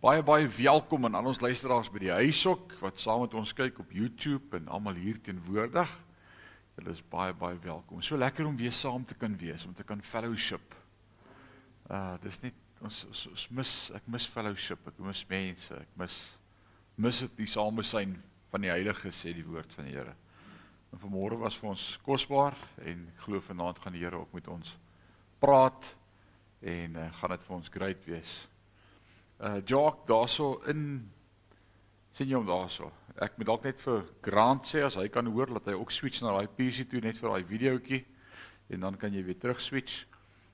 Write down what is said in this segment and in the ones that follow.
Baie baie welkom aan al ons luisteraars by die huishok wat saam met ons kyk op YouTube en almal hier teenwoordig. Julle is baie baie welkom. So lekker om weer saam te kan wees, om te kan fellowship. Uh dis net ons, ons, ons mis ek mis fellowship, ek mis mense, ek mis mis dit die samesyn van die heiliges sê die woord van die Here. En vanmôre was vir ons kosbaar en ek glo vanaand gaan die Here ook met ons praat en uh, gaan dit vir ons great wees uh Jock daarso in sien jy hom daarso. Ek moet dalk net vir Grant sê as hy kan hoor dat hy ook switch na daai PC toe net vir daai videoetjie en dan kan jy weer terug switch.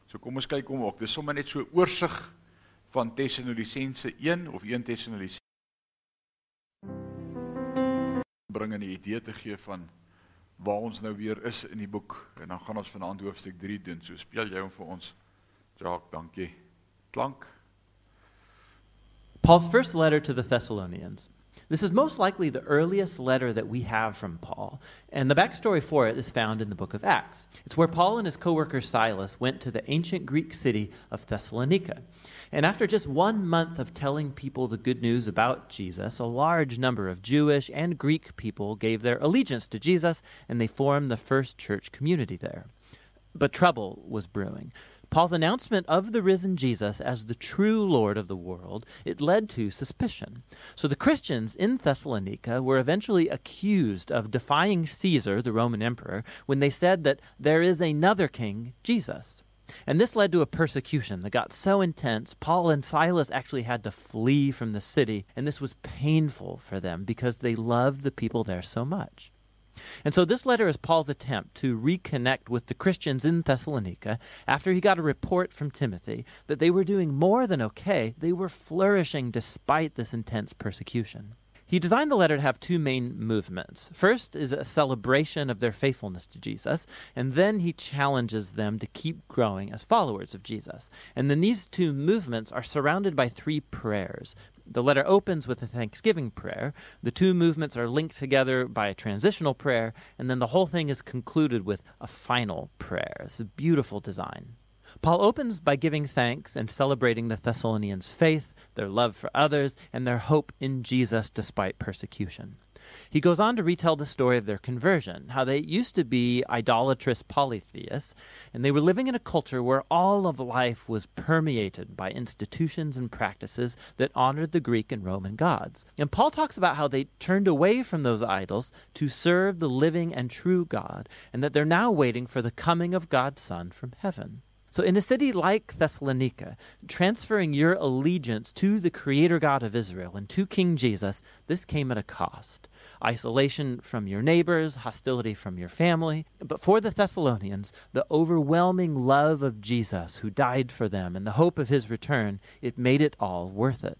So kom ons kyk hom ook. Dis sommer net so oorsig van Tessalonisense 1 of 1 Tessalonisense bring 'n idee te gee van waar ons nou weer is in die boek en dan gaan ons vanaand hoofstuk 3 doen. So speel jy hom vir ons. Jock, dankie. Klank. Paul's first letter to the Thessalonians. This is most likely the earliest letter that we have from Paul, and the backstory for it is found in the book of Acts. It's where Paul and his co worker Silas went to the ancient Greek city of Thessalonica. And after just one month of telling people the good news about Jesus, a large number of Jewish and Greek people gave their allegiance to Jesus, and they formed the first church community there. But trouble was brewing. Paul's announcement of the risen Jesus as the true Lord of the world, it led to suspicion. So the Christians in Thessalonica were eventually accused of defying Caesar, the Roman emperor, when they said that there is another king, Jesus. And this led to a persecution that got so intense, Paul and Silas actually had to flee from the city, and this was painful for them because they loved the people there so much. And so this letter is Paul's attempt to reconnect with the Christians in Thessalonica after he got a report from Timothy that they were doing more than okay, they were flourishing despite this intense persecution. He designed the letter to have two main movements. First is a celebration of their faithfulness to Jesus, and then he challenges them to keep growing as followers of Jesus. And then these two movements are surrounded by three prayers the letter opens with a thanksgiving prayer. The two movements are linked together by a transitional prayer, and then the whole thing is concluded with a final prayer. It's a beautiful design. Paul opens by giving thanks and celebrating the Thessalonians' faith, their love for others, and their hope in Jesus despite persecution. He goes on to retell the story of their conversion, how they used to be idolatrous polytheists, and they were living in a culture where all of life was permeated by institutions and practices that honored the Greek and Roman gods. And Paul talks about how they turned away from those idols to serve the living and true God, and that they're now waiting for the coming of God's Son from heaven. So, in a city like Thessalonica, transferring your allegiance to the Creator God of Israel and to King Jesus, this came at a cost. Isolation from your neighbors, hostility from your family. But for the Thessalonians, the overwhelming love of Jesus who died for them and the hope of his return, it made it all worth it.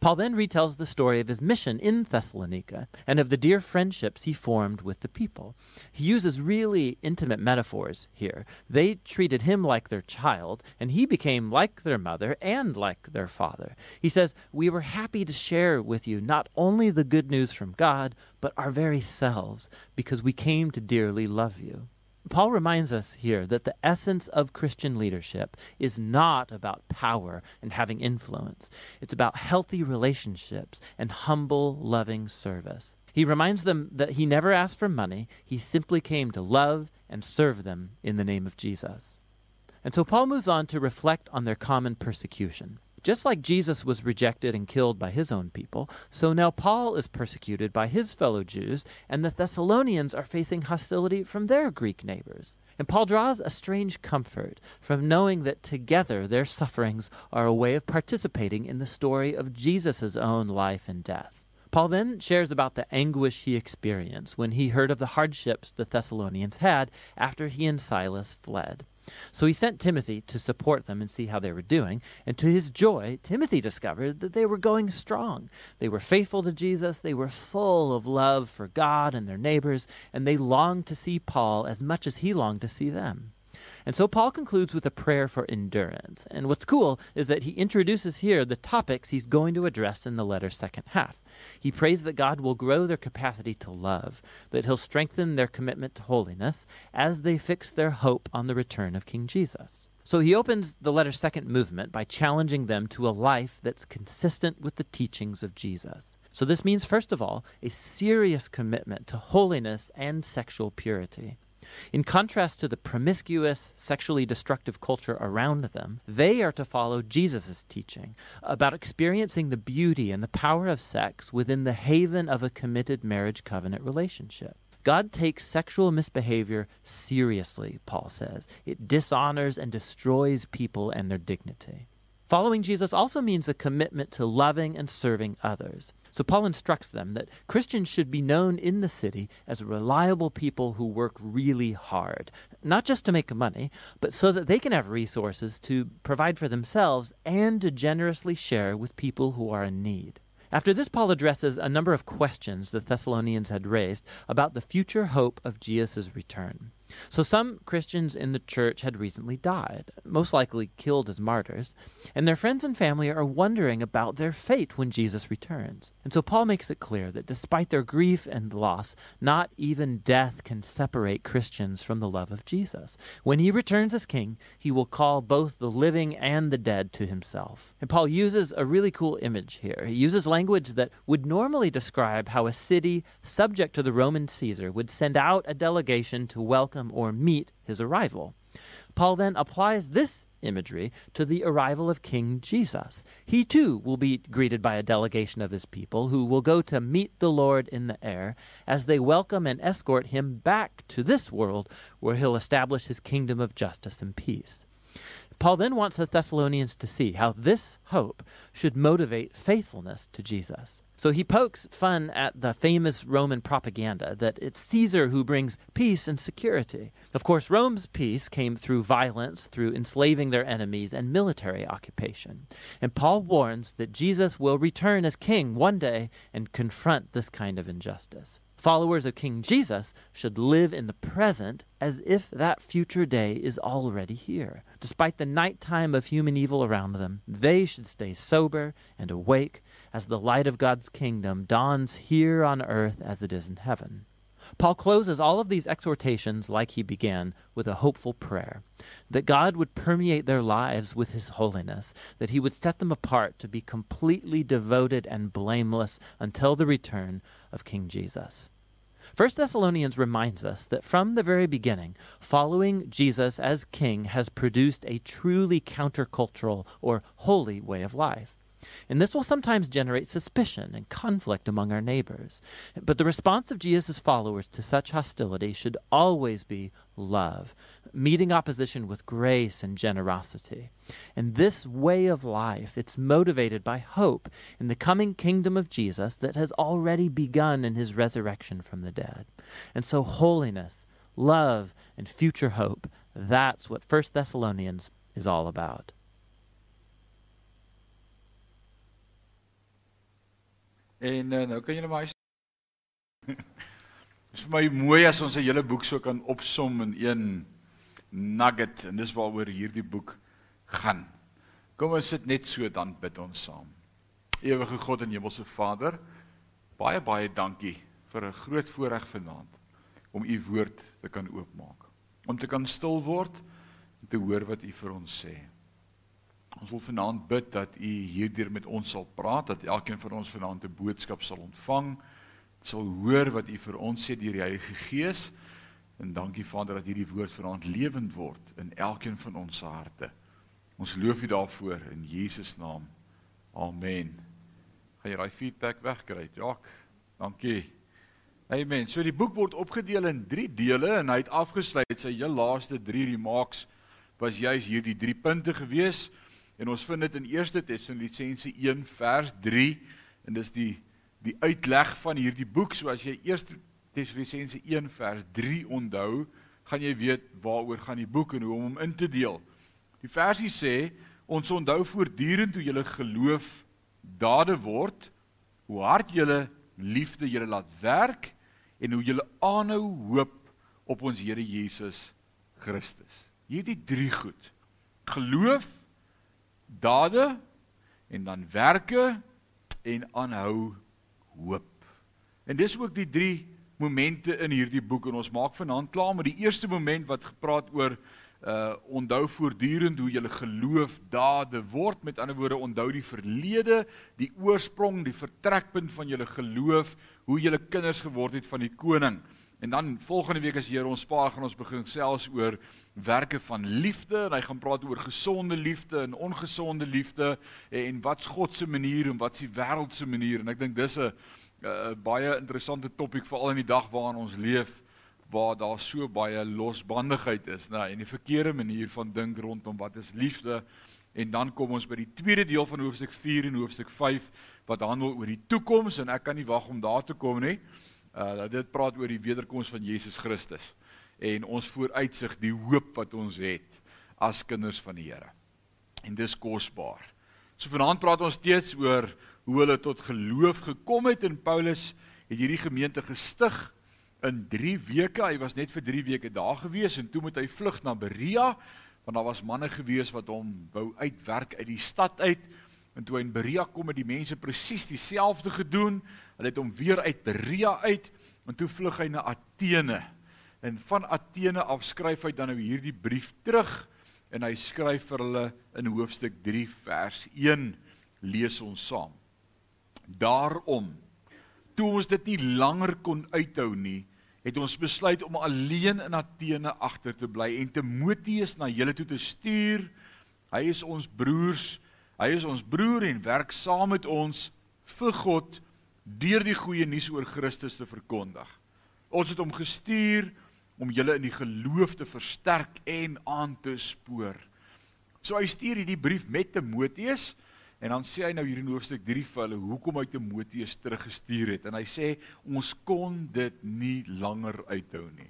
Paul then retells the story of his mission in Thessalonica and of the dear friendships he formed with the people. He uses really intimate metaphors here. They treated him like their child, and he became like their mother and like their father. He says, We were happy to share with you not only the good news from God, but our very selves, because we came to dearly love you. Paul reminds us here that the essence of Christian leadership is not about power and having influence. It's about healthy relationships and humble, loving service. He reminds them that he never asked for money, he simply came to love and serve them in the name of Jesus. And so Paul moves on to reflect on their common persecution. Just like Jesus was rejected and killed by his own people, so now Paul is persecuted by his fellow Jews, and the Thessalonians are facing hostility from their Greek neighbors. And Paul draws a strange comfort from knowing that together their sufferings are a way of participating in the story of Jesus' own life and death. Paul then shares about the anguish he experienced when he heard of the hardships the Thessalonians had after he and Silas fled. So he sent Timothy to support them and see how they were doing. And to his joy, Timothy discovered that they were going strong. They were faithful to Jesus, they were full of love for God and their neighbors, and they longed to see Paul as much as he longed to see them. And so Paul concludes with a prayer for endurance. And what's cool is that he introduces here the topics he's going to address in the letter's second half. He prays that God will grow their capacity to love, that he'll strengthen their commitment to holiness as they fix their hope on the return of King Jesus. So he opens the letter's second movement by challenging them to a life that's consistent with the teachings of Jesus. So this means, first of all, a serious commitment to holiness and sexual purity. In contrast to the promiscuous, sexually destructive culture around them, they are to follow Jesus' teaching about experiencing the beauty and the power of sex within the haven of a committed marriage covenant relationship. God takes sexual misbehavior seriously, Paul says. It dishonors and destroys people and their dignity. Following Jesus also means a commitment to loving and serving others. So Paul instructs them that Christians should be known in the city as reliable people who work really hard, not just to make money, but so that they can have resources to provide for themselves and to generously share with people who are in need. After this, Paul addresses a number of questions the Thessalonians had raised about the future hope of Jesus' return. So, some Christians in the church had recently died, most likely killed as martyrs, and their friends and family are wondering about their fate when Jesus returns. And so, Paul makes it clear that despite their grief and loss, not even death can separate Christians from the love of Jesus. When he returns as king, he will call both the living and the dead to himself. And Paul uses a really cool image here. He uses language that would normally describe how a city subject to the Roman Caesar would send out a delegation to welcome or meet his arrival. Paul then applies this imagery to the arrival of King Jesus. He too will be greeted by a delegation of his people who will go to meet the Lord in the air as they welcome and escort him back to this world where he'll establish his kingdom of justice and peace. Paul then wants the Thessalonians to see how this hope should motivate faithfulness to Jesus. So he pokes fun at the famous Roman propaganda that it's Caesar who brings peace and security. Of course, Rome's peace came through violence, through enslaving their enemies, and military occupation. And Paul warns that Jesus will return as king one day and confront this kind of injustice. Followers of King Jesus should live in the present as if that future day is already here. Despite the nighttime of human evil around them, they should stay sober and awake as the light of God's kingdom dawns here on earth as it is in heaven. Paul closes all of these exhortations like he began with a hopeful prayer that God would permeate their lives with his holiness, that he would set them apart to be completely devoted and blameless until the return of King Jesus. First Thessalonians reminds us that from the very beginning, following Jesus as king has produced a truly countercultural or holy way of life. And this will sometimes generate suspicion and conflict among our neighbors. But the response of Jesus' followers to such hostility should always be love, meeting opposition with grace and generosity. And this way of life, it's motivated by hope in the coming kingdom of Jesus that has already begun in his resurrection from the dead. And so holiness, love, and future hope, that's what 1 Thessalonians is all about. En uh, nou kan julle maar Dit is vir my mooi as ons 'n hele boek so kan opsom in een nugget en dis waaroor hierdie boek gaan. Kom ons sit net so dan bid ons saam. Ewige God en Hemelse Vader, baie baie dankie vir 'n groot voorreg vanaand om u woord te kan oopmaak. Om te kan stil word en te hoor wat u vir ons sê. Ons wil vanaand bid dat U hierdeur met ons sal praat, dat elkeen van ons vanaand 'n boodskap sal ontvang, sal hoor wat U vir ons sê deur die Heilige Gees. En dankie Vader dat hierdie woord vanaand lewend word in elkeen van ons harte. Ons loof U daarvoor in Jesus naam. Amen. Gaan jy daai feedback wegkry? Ja. Dankie. Amen. So die boek word opgedeel in 3 dele en hy het afgesluit sy heel laaste 3 remarks was juis hierdie 3 punte geweest. En ons vind dit in 1 Tessalonisense 1 vers 3 en dis die die uitleg van hierdie boek. So as jy 1 Tessalonisense 1 vers 3 onthou, gaan jy weet waaroor gaan die boek en hoe om hom in te deel. Die versie sê ons onthou voortdurend hoe julle geloof dade word, hoe hard julle liefde julle laat werk en hoe julle aanhou hoop op ons Here Jesus Christus. Hierdie drie goed. Geloof dade en dan werke en aanhou hoop. En dis ook die drie momente in hierdie boek en ons maak vanaand klaar met die eerste moment wat gepraat oor uh onthou voortdurend hoe julle geloof dade word. Met ander woorde, onthou die verlede, die oorsprong, die vertrekpunt van julle geloof, hoe julle kinders geword het van die koning. En dan volgende week as Here ons spaar gaan ons begin selfs oor werke van liefde en hy gaan praat oor gesonde liefde en ongesonde liefde en, en wat's God se manier en wat's die wêreld se manier en ek dink dis 'n baie interessante topik veral in die dag waarin ons leef waar daar so baie losbandigheid is, nê, en die verkeerde manier van dink rondom wat is liefde. En dan kom ons by die tweede deel van hoofstuk 4 en hoofstuk 5 wat handel oor die toekoms en ek kan nie wag om daar te kom nie. Uh dit praat oor die wederkoms van Jesus Christus en ons vooruitsig die hoop wat ons het as kinders van die Here. En dis kosbaar. So vanaand praat ons steeds oor hoe hulle tot geloof gekom het en Paulus het hierdie gemeente gestig in 3 weke. Hy was net vir 3 weke daar gewees en toe moet hy vlug na Berea want daar was manne gewees wat hom wou uitwerk uit die stad uit. En toe hy in Berea kom het die mense presies dieselfde gedoen. Hulle het hom weer uit Berea uit en toe vlug hy na Athene. En van Athene af skryf hy dan nou hierdie brief terug en hy skryf vir hulle in hoofstuk 3 vers 1 lees ons saam. Daarom toe ons dit nie langer kon uithou nie, het ons besluit om alleen in Athene agter te bly en Timoteus na julle toe te stuur. Hy is ons broers, hy is ons broer en werk saam met ons vir God deur die goeie nuus oor Christus te verkondig. Ons het hom gestuur om julle in die geloof te versterk en aan te spoor. So hy stuur hierdie brief met Timoteus En dan sê hy nou hier in hoofstuk 3 vir hulle hoekom hy Timoteus teruggestuur het en hy sê ons kon dit nie langer uithou nie.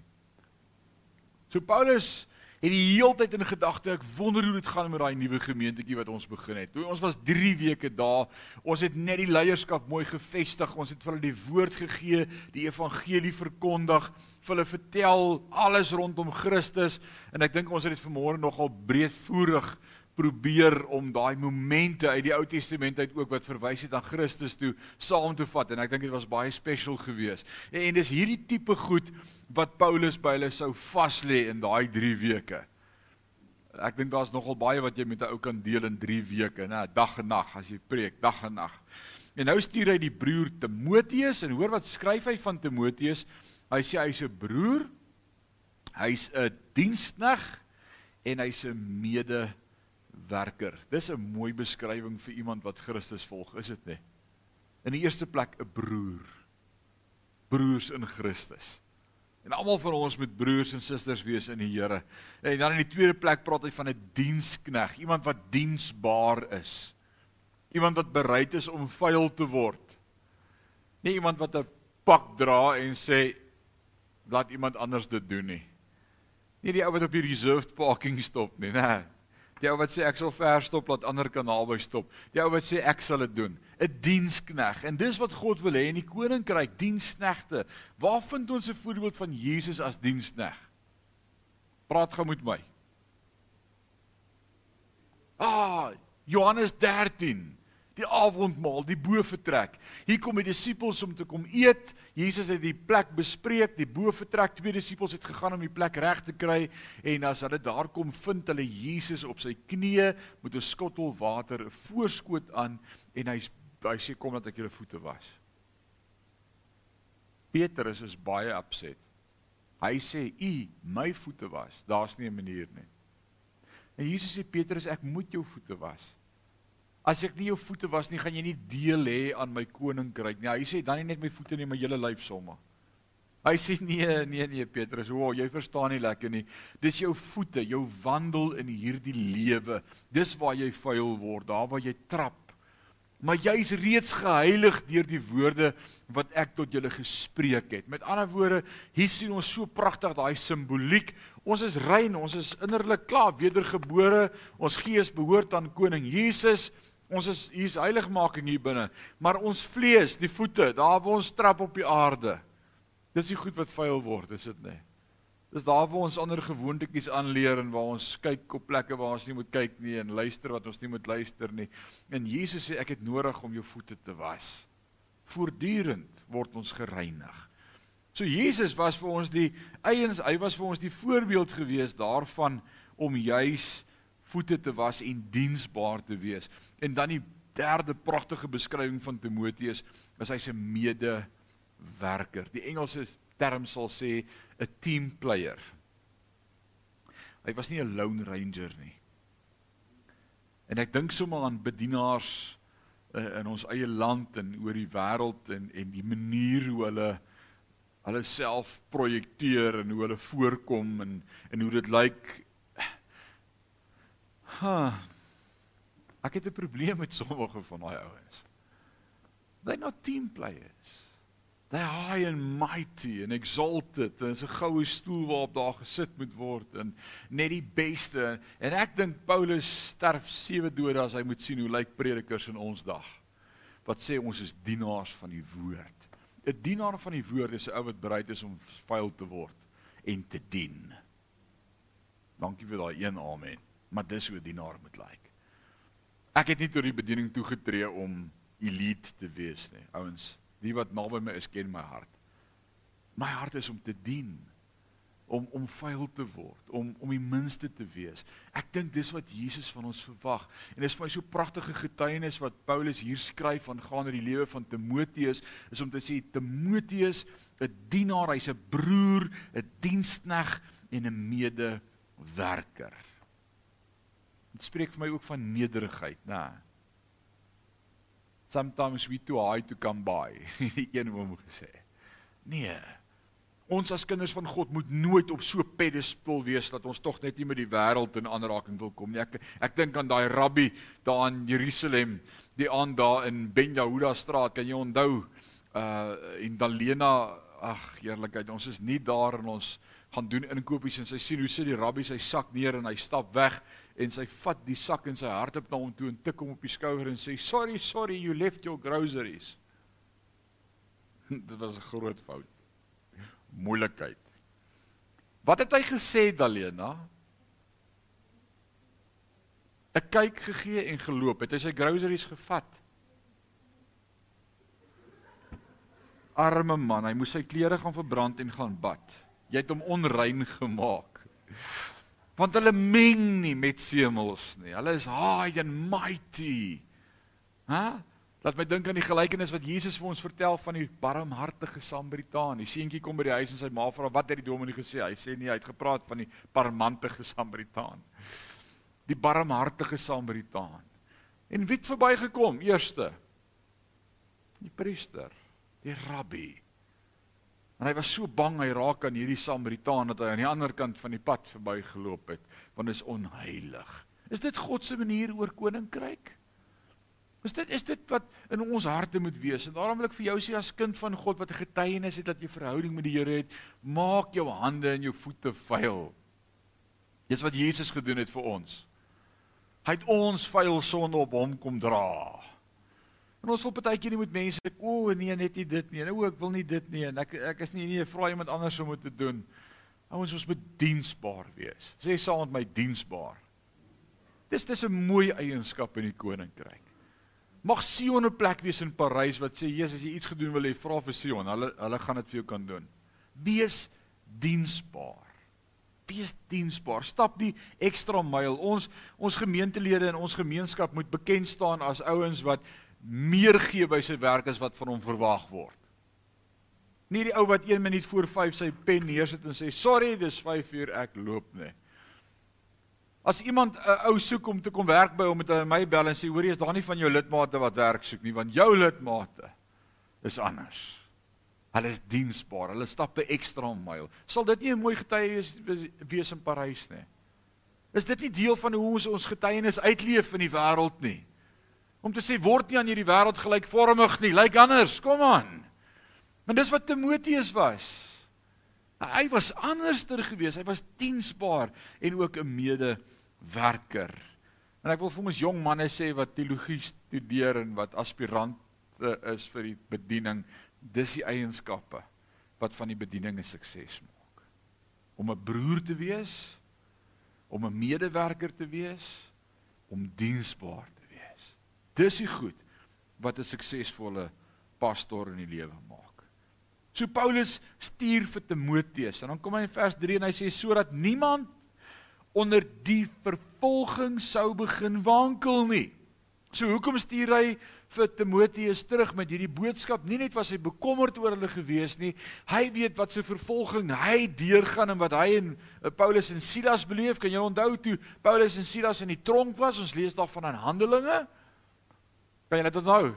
So Paulus het die hele tyd in gedagte ek wonder hoe dit gaan met daai nuwe gemeentetjie wat ons begin het. Toe ons was 3 weke daar, ons het net die leierskap mooi gevestig, ons het vir hulle die woord gegee, die evangelie verkondig, vir hulle vertel alles rondom Christus. En ek dink ons het dit vanmôre nogal breedvoerig probeer om daai momente uit die Ou Testament uit ook wat verwys het aan Christus toe saam te vat en ek dink dit was baie special geweest. En, en dis hierdie tipe goed wat Paulus by hulle sou vas lê in daai 3 weke. Ek dink daar's nogal baie wat jy met 'n ou kan deel in 3 weke, né? Dag en nag as jy preek, dag en nag. En nou stuur hy die broer Timoteus en hoor wat skryf hy van Timoteus? Hy sê hy's 'n broer. Hy's 'n diensknegt en hy's 'n mede werker. Dis 'n mooi beskrywing vir iemand wat Christus volg, is dit nie? In die eerste plek 'n broer. Broers in Christus. En almal van ons moet broers en susters wees in die Here. En dan in die tweede plek praat hy van 'n dienskneg, iemand wat diensbaar is. Iemand wat bereid is om vuil te word. Nie iemand wat 'n pak dra en sê laat iemand anders dit doen nie. Nie die ou wat op die reserved parking stop nie, nee. Die ou wat sê ek sal ver stop laat ander kan naby stop. Die ou wat sê ek sal dit doen. 'n Dienskneg. En dis wat God wil hê in die koninkryk, diensknegte. Waar vind ons 'n voorbeeld van Jesus as dienskneg? Praat gou met my. Ah, Johannes 13 die avondmaal, die boefretrek. Hier kom die disippels om te kom eet. Jesus het die plek bespreek, die boefretrek. Twee disippels het gegaan om die plek reg te kry en as hulle daar kom, vind hulle Jesus op sy knieë met 'n skottel water, 'n voorskoot aan en hy hy sê kom dat ek julle voete was. Petrus is baie upset. Hy sê u my voete was. Daar's nie 'n manier nie. En Jesus sê Petrus, ek moet jou voete was. As ek nie jou voete was nie, gaan jy nie deel hê aan my koninkryk nie. Hy sê dan nie net my voete nie, maar hele lyf sommer. Hy sê nee, nee, nee Petrus, o, wow, jy verstaan nie lekker nie. Dis jou voete, jou wandel in hierdie lewe. Dis waar jy vuil word, daar waar jy trap. Maar jy's reeds geheilig deur die woorde wat ek tot julle gespreek het. Met ander woorde, hier sien ons so pragtig daai simboliek. Ons is rein, ons is innerlik klaar wedergebore. Ons gees behoort aan koning Jesus. Ons is hier's heiligmaking hier binne, maar ons vlees, die voete, daar waar ons trap op die aarde. Dis die goed wat vuil word, is dit nie? Dis daar waar ons ander gewoontetjies aanleer en waar ons kyk op plekke waar ons nie moet kyk nie en luister wat ons nie moet luister nie. En Jesus sê ek het nodig om jou voete te was. Voortdurend word ons gereinig. So Jesus was vir ons die eiens, hy was vir ons die voorbeeld gewees daarvan om juis voete te was en diensbaar te wees. En dan die derde pragtige beskrywing van Timoteus is hy's 'n medewerker. Die Engelse term sal sê 'n team player. Hy was nie 'n lone ranger nie. En ek dink sommer aan bedienaars uh, in ons eie land en oor die wêreld en en die manier hoe hulle hulle self projekteer en hoe hulle voorkom en en hoe dit lyk Ha. Ek het 'n probleem met sommige van daai ouens. They're not team players. They're high and mighty and exalted. Dit is 'n goue stoel waarop daar gesit moet word en net die beste. En ek dink Paulus sterf sewe dode as hy moet sien hoe lyk predikers in ons dag. Wat sê ons is dienaars van die woord. 'n Dienaar van die woord is 'n ou wat bereid is om vuil te word en te dien. Dankie vir daai een amen maar dis hoe 'n dienaar moet lyk. Ek het nie tot die bediening toegetree om elite te wees nie. Ouens, wie wat naby my is, ken my hart. My hart is om te dien, om om vuil te word, om om die minste te wees. Ek dink dis wat Jesus van ons verwag. En dis vir my so pragtige getuienis wat Paulus hier skryf van gaan oor die lewe van Timoteus, is om te sê Timoteus, 'n dienaar, hy's 'n broer, 'n dienskneg en 'n medewerker. Dit spreek vir my ook van nederigheid, né? Sometimes we too high to come by. Een oom gesê. Nee. Ons as kinders van God moet nooit op so 'n pedestal wees dat ons tog net nie met die wêreld in aanraking wil kom nie. Ek ek dink aan daai rabbi daar in Jerusalem, die aan daar in Ben Yehuda straat, kan jy onthou? Uh en Dalena, ag heerlikheid, ons is nie daar in ons gaan doen inkopies en sy sien hoe sit die rabbi sy sak neer en hy stap weg en sy vat die sak in sy hardop na hom toe en tik hom op die skouer en sê sorry sorry you left your groceries. Dit was 'n groot fout. Moeilikheid. Wat het hy gesê Dalena? 'n kyk gegee en geloop. Het hy sy groceries gevat? Arme man, hy moes sy klere gaan verbrand en gaan bad. Jy het hom onrein gemaak. Want hulle meng nie met semels nie. Hulle is high and mighty. Hæ? Laat my dink aan die gelykenis wat Jesus vir ons vertel van die barmhartige Samaritaan. Die seentjie kom by die huis en sy ma vra wat het die dominee gesê? Hy sê nee, hy het gepraat van die barmhartige Samaritaan. Die barmhartige Samaritaan. En wie het verbygekom? Eerste die priester, die rabbi. En hy was so bang hy raak aan hierdie Samaritaan dat hy aan die ander kant van die pad verbygeloop het, want dit is onheilig. Is dit God se manier oor koninkryk? Is dit is dit wat in ons harte moet wees? En daarom wil ek vir jou sê as kind van God wat 'n getuienis het dat jy verhouding met die Here het, maak jou hande en jou voete vuil. Dis wat Jesus gedoen het vir ons. Hy het ons vuil sonde op hom kom dra. En ons wil baie keer nie met mense sê, "O oh, nee, net nie dit nie." Nou ek wil nie dit nie en ek ek is nie nie vra iemand anders om dit te doen. Ouens, ons moet diensbaar wees. Sê saam met my diensbaar. Dis dis 'n mooi eienskap in die koninkryk. Mag Sion 'n plek wees in Parys wat sê, "Jesus, as jy iets gedoen wil hê, vra vir Sion. Hulle hulle gaan dit vir jou kan doen." Wees diensbaar. Wees diensbaar. Stap die ekstra myl. Ons ons gemeentelede en ons gemeenskap moet bekend staan as ouens wat meer gee by sy werk as wat van hom verwag word. Nie die ou wat 1 minuut voor 5 sy pen neersit en sê sorry, dis 5 uur ek loop nie. As iemand 'n ou soek om te kom werk by hom met my bel en sê hoorie is daar nie van jou lidmate wat werk soek nie want jou lidmate is anders. Hulle is diensbaar. Hulle stap 'n ekstra myl. Sal dit nie 'n mooi getuie wees, wees in Parys nie? Is dit nie deel van hoe ons ons getuienis uitleef in die wêreld nie? Om te sê word nie aan hierdie wêreld gelykvormig nie, lyk anders. Kom aan. Maar dis wat Timoteus was. Hy was anderster geweest. Hy was diensbaar en ook 'n medewerker. En ek wil vir ons jong manne sê wat teologie studeer en wat aspirante is vir die bediening, dis die eienskappe wat van die bediening 'n sukses maak. Om 'n broer te wees, om 'n medewerker te wees, om diensbaar Dis die goed wat 'n suksesvolle pastoor in die lewe maak. So Paulus stuur vir Timoteus en dan kom hy in vers 3 en hy sê sodat niemand onder die vervolging sou begin wankel nie. So hoekom stuur hy vir Timoteus terug met hierdie boodskap? Nie net was hy bekommerd oor hulle gewees nie, hy weet wat se vervolging hy deurgaan en wat hy en uh, Paulus en Silas beleef. Kan jy onthou toe Paulus en Silas in die tronk was? Ons lees daarvan in Handelinge. Kan jy dit onthou?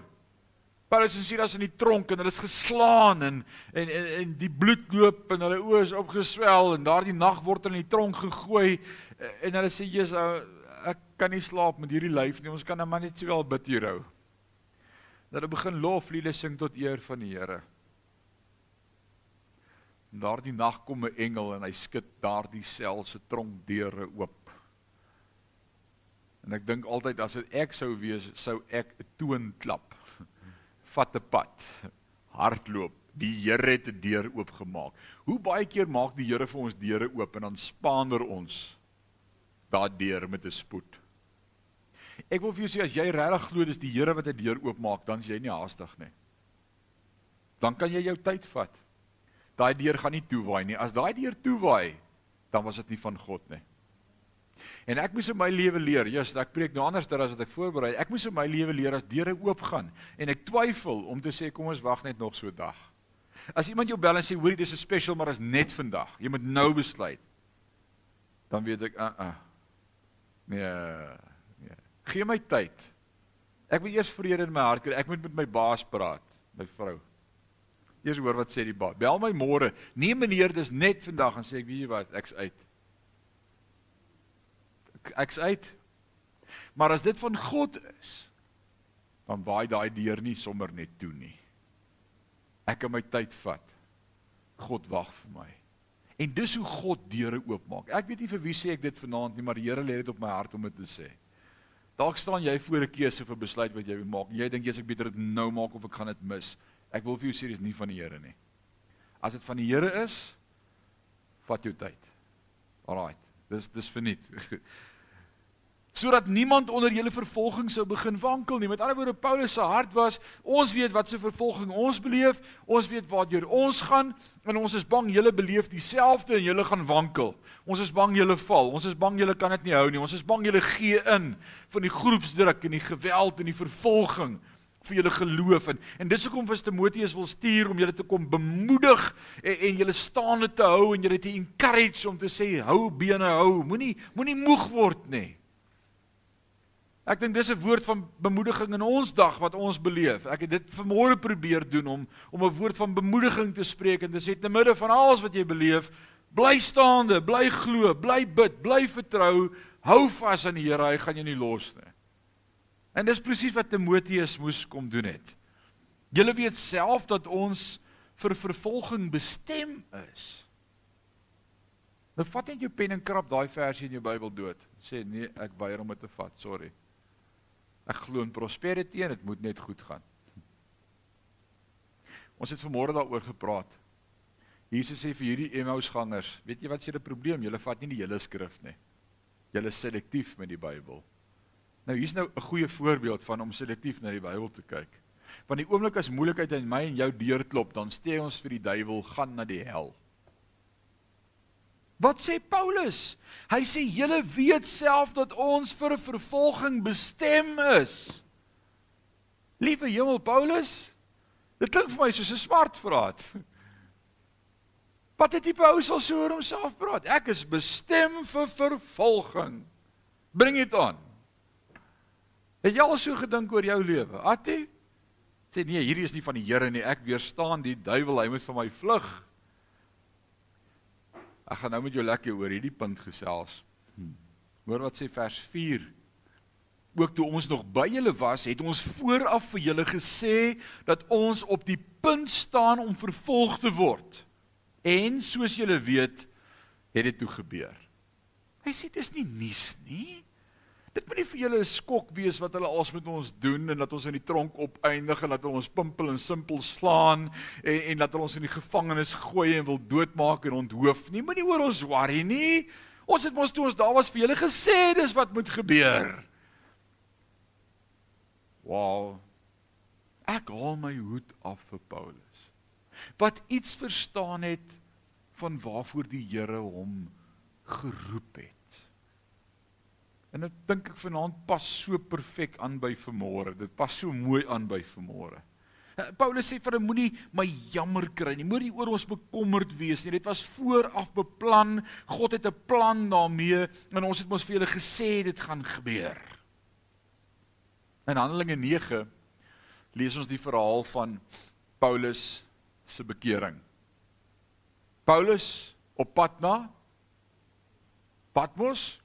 Paulus en Silas in die tronk en hulle is geslaan en en en, en die bloed loop en hulle oë is opgeswel en daardie nag word hulle in die tronk gegooi en hulle sê Jesus ek kan nie slaap met hierdie lyf nie ons kan nou maar net sowel bid hier hou. Dat hulle begin lofliede sing tot eer van die Here. En daardie nag kom 'n engel en hy skud daardie sel se tronkdeure oop. En ek dink altyd as dit ek sou wees, sou ek 'n toon klap vat 'n pad, hardloop. Die Here het 'n deur oopgemaak. Hoe baie keer maak die Here vir ons deure oop en dan spaander ons daardeur met 'n spoed. Ek wil vir jou sê as jy regtig glo dis die Here wat 'n deur oopmaak, dan is jy nie haastig nie. Dan kan jy jou tyd vat. Daai deur gaan nie toewaai nie. As daai deur toewaai, dan was dit nie van God nie. En ek moes in my lewe leer, ja, ek preek nou anders as wat ek voorberei. Ek moes in my lewe leer as deure oopgaan en ek twyfel om te sê kom ons wag net nog so 'n dag. As iemand jou bel en sê hoorie dis 'n special maar is net vandag. Jy moet nou besluit. Dan weet ek, uh uh. Nee. Nee. Gee my tyd. Ek moet eers vrede in my hart kry. Ek moet met my baas praat, my vrou. Eers hoor wat sê die baas. Bel my môre. Nee meneer, dis net vandag en sê ek weet jy wat, ek's uit ek's uit. Maar as dit van God is, dan waai daai deur nie sommer net toe nie. Ek kan my tyd vat. God wag vir my. En dis hoe God deure oopmaak. Ek weet nie vir wie sê ek dit vanaand nie, maar die Here lê dit op my hart om dit te sê. Dalk staan jy voor 'n keuse vir besluit wat jy moet maak. Jy dink jy's ek beter dit nou maak of ek gaan dit mis. Ek wil vir jou sê dis nie van die Here nie. As dit van die Here is, vat jou tyd. Alraai. Dis dis verniet. sodat niemand onder julle vervolging sou begin wankel nie. Met ander woorde Paulus se hart was, ons weet wat se vervolging ons beleef, ons weet waartoe ons gaan en ons is bang julle beleef dieselfde en julle gaan wankel. Ons is bang julle val. Ons is bang julle kan dit nie hou nie. Ons is bang julle gee in van die groepsdruk en die geweld en die vervolging vir julle geloof en en dis hoekom vir Timoteus wil stuur om julle te kom bemoedig en, en julle staande te hou en julle te encourage om te sê hou bene hou moenie moenie moeg word nie Ek dink dis 'n woord van bemoediging in ons dag wat ons beleef. Ek het dit vanmôre probeer doen om om 'n woord van bemoediging te spreek en te sê te midde van alles wat jy beleef, bly staande, bly glo, bly bid, bly vertrou, hou vas aan die Here, hy gaan jou nie los nie. En dis presies wat Timoteus moes kom doen het. Julle weet self dat ons vir vervolging bestem is. Nou vat net jou pen en krap daai versie in jou Bybel dood. Sê nee, ek weier om dit te vat. Sorry. Ek glo in prosperity en dit moet net goed gaan. Ons het vanmôre daaroor gepraat. Jesus sê vir hierdie Emmausgangers, weet jy wat is julle probleem? Julle vat nie die hele skrif nie. Julle is selektief met die Bybel. Nou hier's nou 'n goeie voorbeeld van om selektief na die Bybel te kyk. Want die oomblik as moeilikheid in my en jou deur klop, dan stee ons vir die duiwel gaan na die hel. Wat sê Paulus? Hy sê julle weet self dat ons vir 'n vervolging bestem is. Liewe hemel Paulus, dit klink vir my soos 'n smart vraat. Wat het die Paulus al so oor homself praat? Ek is bestem vir vervolging. Bring dit aan. Het jy al so gedink oor jou lewe? Attie? Sê nee, hierdie is nie van die Here nie. Ek weerstaan die duiwel. Hy moet van my vlug. Ek gaan nou met jou lekker oor hierdie punt gesels. Hmm. Hoor wat sê vers 4. Ook toe ons nog by julle was, het ons vooraf vir julle gesê dat ons op die punt staan om vervolg te word. En soos julle weet, het dit toe gebeur. Hy sê dis nie nuus nie. Dit moet nie vir julle 'n skok wees wat hulle als met ons doen en dat ons in die tronk opeindig en dat hulle ons pimpel en simpel slaan en en dat hulle ons in die gevangenis gooi en wil doodmaak en onthoof nie. Moenie oor ons worry nie. Ons het mos toe ons daar was vir julle gesê dis wat moet gebeur. Wow. Ek haal my hoed af vir Paulus. Wat iets verstaan het van waarvoor die Here hom geroep het En dit dink ek vanaand pas so perfek aan by vanmôre. Dit pas so mooi aan by vanmôre. Eh, Paulus sê vir hom moenie my jammer kry nie. Moenie oor ons bekommerd wees nie. Dit was vooraf beplan. God het 'n plan daarmee en ons het mos vir julle gesê dit gaan gebeur. In Handelinge 9 lees ons die verhaal van Paulus se bekering. Paulus op pad na Patmos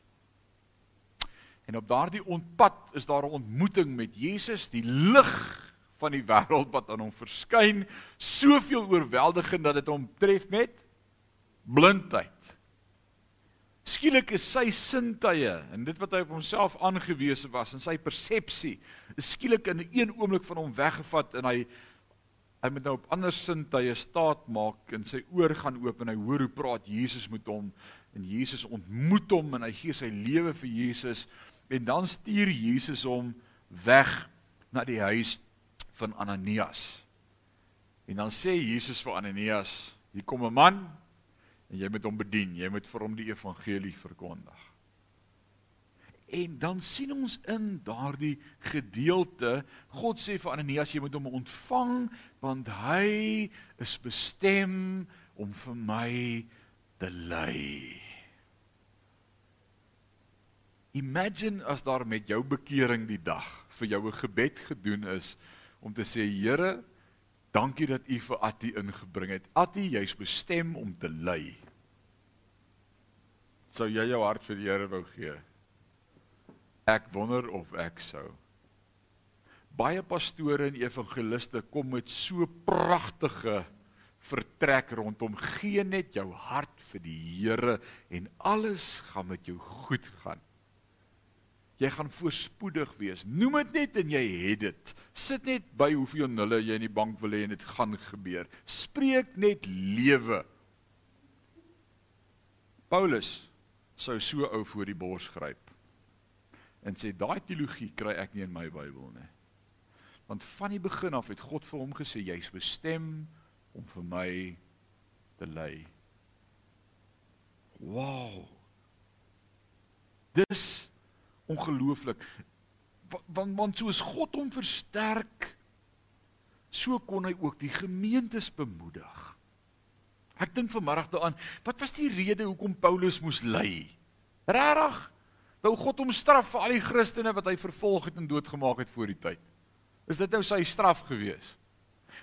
En op daardie ontpad is daar 'n ontmoeting met Jesus, die lig van die wêreld wat aan hom verskyn, soveel oorweldigend dat dit hom tref met blindheid. Skielik is sy sintuie en dit wat hy op homself aangewese was en sy persepsie, skielik in een oomblik van hom weggevat en hy hy moet nou op ander sintuie staat maak en sy oor gaan oop en hy hoor hoe praat Jesus met hom en Jesus ontmoet hom en hy gee sy lewe vir Jesus En dan stuur Jesus hom weg na die huis van Ananias. En dan sê Jesus vir Ananias: "Hier kom 'n man en jy moet hom bedien. Jy moet vir hom die evangelie verkondig." En dan sien ons in daardie gedeelte, God sê vir Ananias jy moet hom ontvang want hy is bestem om vir my te lei. Imagine as daar met jou bekering die dag vir jou 'n gebed gedoen is om te sê Here, dankie dat U vir Attie ingebring het. Attie, jy's bestem om te lei. Sou jy jou hart vir die Here wou gee? Ek wonder of ek sou. Baie pastore en evangeliste kom met so pragtige vertrek rondom gee net jou hart vir die Here en alles gaan met jou goed gaan. Jy gaan voorspoedig wees. Noem dit net en jy het dit. Sit net by hoeveel nulle jy in die bank wil hê en dit gaan gebeur. Spreek net lewe. Paulus sou so ou voor die bors gryp en sê daai teologie kry ek nie in my Bybel nie. Want van die begin af het God vir hom gesê jy's bestem om vir my te lei. Wow. Dis ongelooflik. Want want soos God hom versterk, so kon hy ook die gemeentes bemoedig. Ek dink vanmiddag daaraan, wat was die rede hoekom Paulus moes ly? Regtig? Wou God hom straf vir al die Christene wat hy vervolg het en doodgemaak het voor die tyd? Is dit nou sy straf geweest?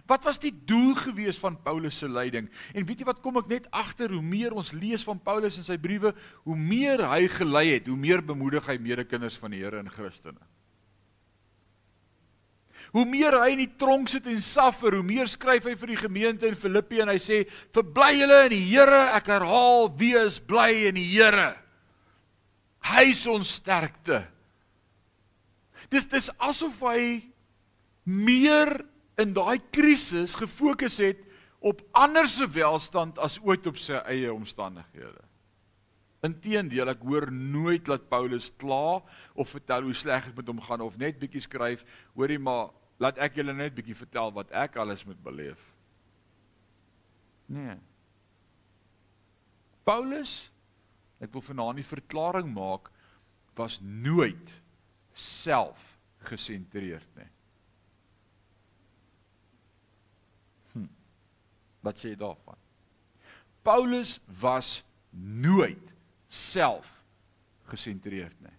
Wat was die doel gewees van Paulus se lyding? En weet jy wat kom ek net agter hoe meer ons lees van Paulus in sy briewe, hoe meer hy gelei het, hoe meer bemoedig hy medekinders van die Here in Christene. Hoe meer hy in die tronk sit en suffer, hoe meer skryf hy vir die gemeente in Filippi en hy sê: "Verbly julle in die Here." Ek herhaal: "Wees bly in die Here." Hy is ons sterkte. Dis dis asof hy meer in daai krisis gefokus het op ander se welstand as ooit op sy eie omstandighede. Inteendeel, ek hoor nooit dat Paulus kla of vertel hoe sleg dit met hom gaan of net bietjie skryf, hoorie maar, laat ek julle net bietjie vertel wat ek alles moet beleef. Nee. Paulus, ek wil vanaand die verklaring maak, was nooit self gesentreerd nie. Wat sê jy daarvan? Paulus was nooit self gesentreerd nie.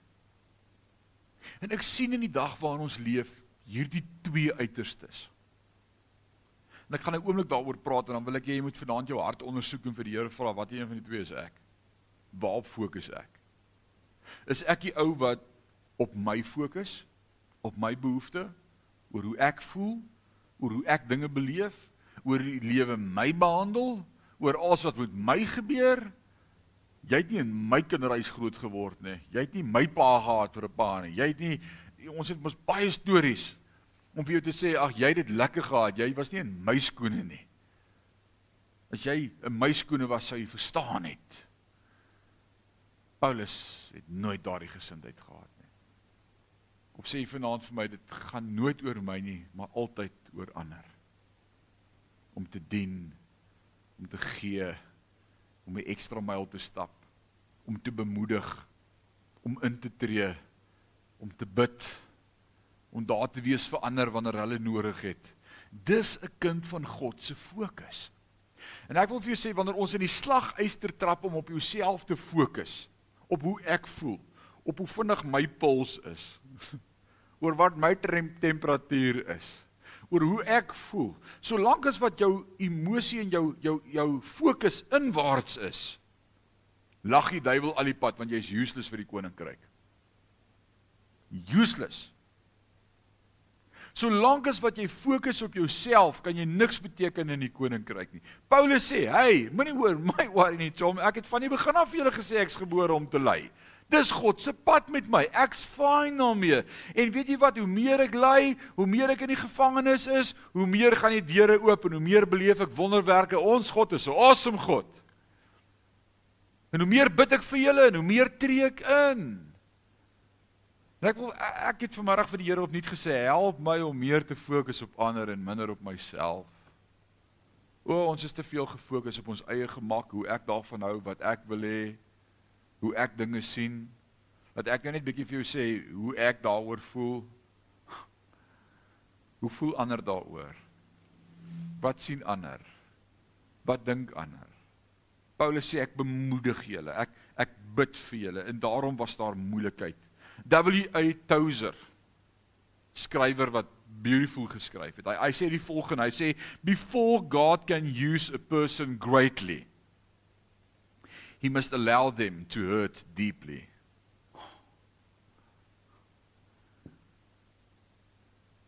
En ek sien in die dag waarin ons leef hierdie twee uiterstes. En ek gaan 'n oomblik daaroor praat en dan wil ek hê jy moet vanaand jou hart ondersoek en vir die Here vra wat een van die twee is ek? Waarop fokus ek? Is ek die ou wat op my fokus, op my behoeftes, oor hoe ek voel, oor hoe ek dinge beleef, oor die lewe my behandel, oor alles wat met my gebeur. Jy het nie in my kinderhuis groot geword nie. Jy het nie my pa gehad vir 'n pa nie. Jy het nie ons het mos baie stories om vir jou te sê ag jy het dit lekker gehad. Jy was nie in my skoene nie. As jy in my skoene was, sou jy verstaan het. Paulus het nooit daardie gesindheid gehad nie. Kom sê vanaand vir my dit gaan nooit oor my nie, maar altyd oor ander om te dien, om te gee, om 'n ekstra myl te stap, om te bemoedig, om in te tree, om te bid, om daar te wees vir ander wanneer hulle nodig het. Dis 'n kind van God se fokus. En ek wil vir jou sê wanneer ons in die slaguister trap om op jouself te fokus, op hoe ek voel, op hoe vinnig my puls is, oor wat my temperatuur is, oor hoe ek voel. Solank as wat jou emosie en jou jou jou fokus inwaarts is, lag die duiwel al die pad want jy's useless vir die koninkryk. Useless. Solank as wat jy fokus op jouself, kan jy niks beteken in die koninkryk nie. Paulus sê, "Hey, moenie oor my worry nie, Tom. Ek het van die begin af vir julle gesê ek's gebore om te ly." Dis God se pad met my. Ek's fine daarmee. En weet jy wat, hoe meer ek ly, hoe meer ek in die gevangenis is, hoe meer gaan die deure oop en hoe meer beleef ek wonderwerke. Ons God is 'n awesome God. En hoe meer bid ek vir julle en hoe meer tree ek in. En ek wil ek het vanmiddag vir die Here opnuut gesê, help my om meer te fokus op ander en minder op myself. O, ons is te veel gefokus op ons eie gemak, hoe ek daarvan hou, wat ek wil hê hoe ek dinge sien. Dat ek nou net bietjie vir jou sê hoe ek daaroor voel. Hoe voel ander daaroor? Wat sien ander? Wat dink ander? Paulus sê ek bemoedig julle. Ek ek bid vir julle en daarom was daar moeilikheid. W.A. Tozer skrywer wat beautiful geskryf het. Hy hy sê die volgende, hy sê before God can use a person greatly he must allow them to hurt deeply.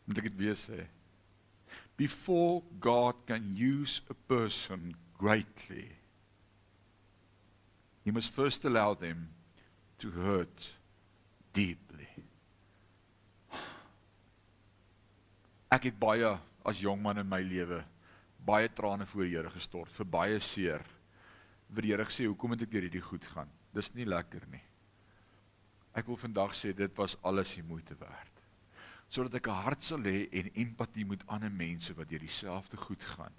Moet ek dit weer sê? Before God can use a person greatly, he must first allow them to hurt deeply. Ek het baie as jong man in my lewe baie trane voor Here gestort vir baie seer vir die Here gesê, hoekom moet ek deur hierdie goed gaan? Dis nie lekker nie. Ek wil vandag sê dit was alles die moeite werd. Sodat ek 'n hart sal hê en empatie met ander mense wat deur dieselfde goed gaan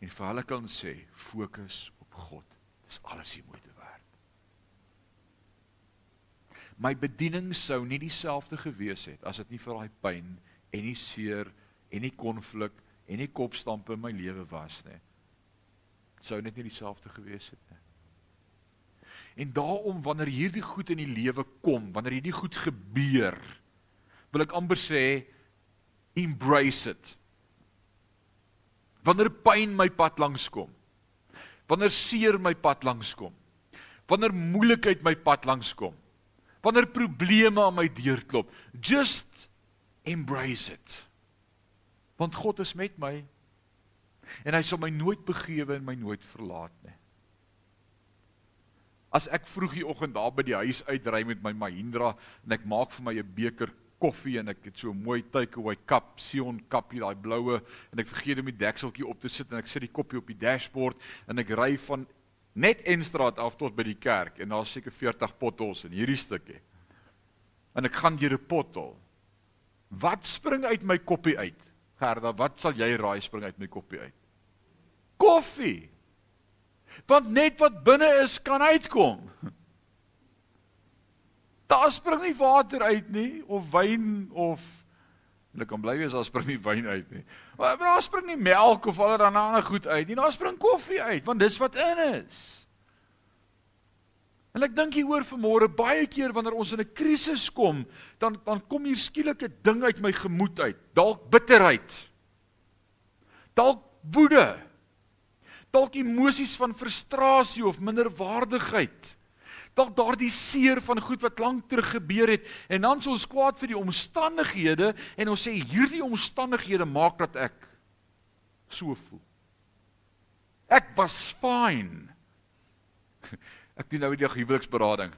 en vir hulle kan sê, fokus op God. Dis alles die moeite werd. My bediening sou nie dieselfde gewees het as dit nie vir daai pyn en die seer en die konflik en die kopstampe in my lewe was nie sou net nie dieselfde gewees het nie. En daarom wanneer hierdie goed in die lewe kom, wanneer hierdie goed gebeur, wil ek amper sê embrace it. Wanneer pyn my pad langs kom, wanneer seer my pad langs kom, wanneer moeilikheid my pad langs kom, wanneer probleme aan my deur klop, just embrace it. Want God is met my en hy sal my nooit begewe en my nooit verlaat nie. As ek vroegoggend daar by die huis uitry met my Mahindra en ek maak vir my 'n beker koffie en ek het so 'n mooi takeaway kap, Sion kappie, daai bloue en ek vergeet om die dekseltjie op te sit en ek sit die koppie op die dashboard en ek ry van net Enstraat af tot by die kerk en daar's seker 40 potholes in hierdie stukkie. En ek gaan deur 'n pothol. Wat spring uit my koppie uit? Gerda, wat sal jy raai spring uit my koppie uit? Koffie. Want net wat binne is kan uitkom. Daar spring nie water uit nie of wyn of hulle kan bly wees daar spring nie wyn uit nie. Maar daar spring nie melk of allerlei ander goed uit nie. Daar spring koffie uit want dis wat in is. En ek dink hieroor vanmôre baie keer wanneer ons in 'n krisis kom, dan dan kom hier skielik 'n ding uit my gemoed uit. Dalk bitterheid. Dalk woede dalk emosies van frustrasie of minderwaardigheid. Dalk daardie seer van goed wat lank terug gebeur het en dan sou ons kwaad vir die omstandighede en ons sê hierdie omstandighede maak dat ek so voel. Ek was fine. Ek doen nou die huweliksberading.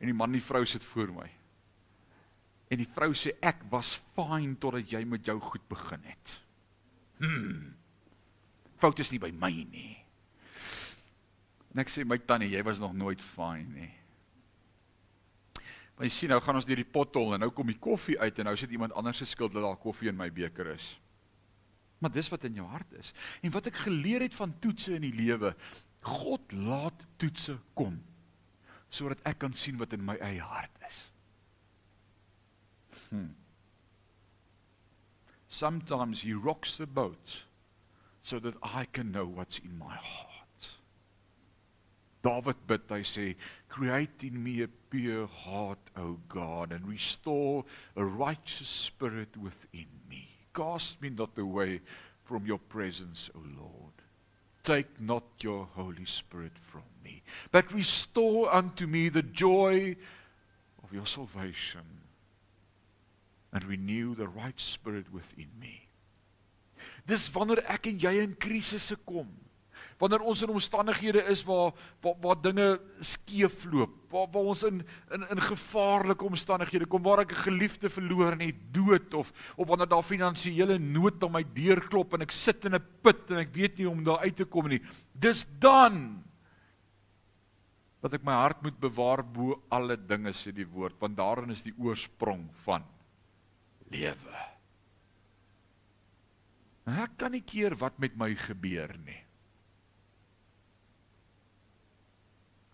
En die man en die vrou sit voor my. En die vrou sê ek was fine totdat jy met jou goed begin het. Hmm fout is nie by my nie. En ek sê my tannie, jy was nog nooit fine nie. Maar jy sien nou gaan ons deur die pothol en nou kom die koffie uit en nou sit iemand anders se skuld dat daar koffie in my beker is. Maar dis wat in jou hart is. En wat ek geleer het van toetse in die lewe, God laat toetse kom sodat ek kan sien wat in my eie hart is. Hmm. Sometimes he rocks the boat so that I can know what's in my heart. David bid, hy sê, "Create in me a pure heart, O God, and restore a righteous spirit within me. Cast me not away from your presence, O Lord. Take not your Holy Spirit from me, but restore unto me the joy of your salvation and renew the right spirit within me." Dis wanneer ek en jy in krisisse kom wanneer ons in omstandighede is waar waar, waar dinge skeefloop, waar, waar ons in in in gevaarlike omstandighede kom waar ek 'n geliefde verloor en het dood of of wanneer daar finansiële nood aan my deur klop en ek sit in 'n put en ek weet nie hoe om daar uit te kom nie. Dis dan dat ek my hart moet bewaar bo alle dinge sê die woord want daarin is die oorsprong van lewe. Ek kan nie keer wat met my gebeur nie.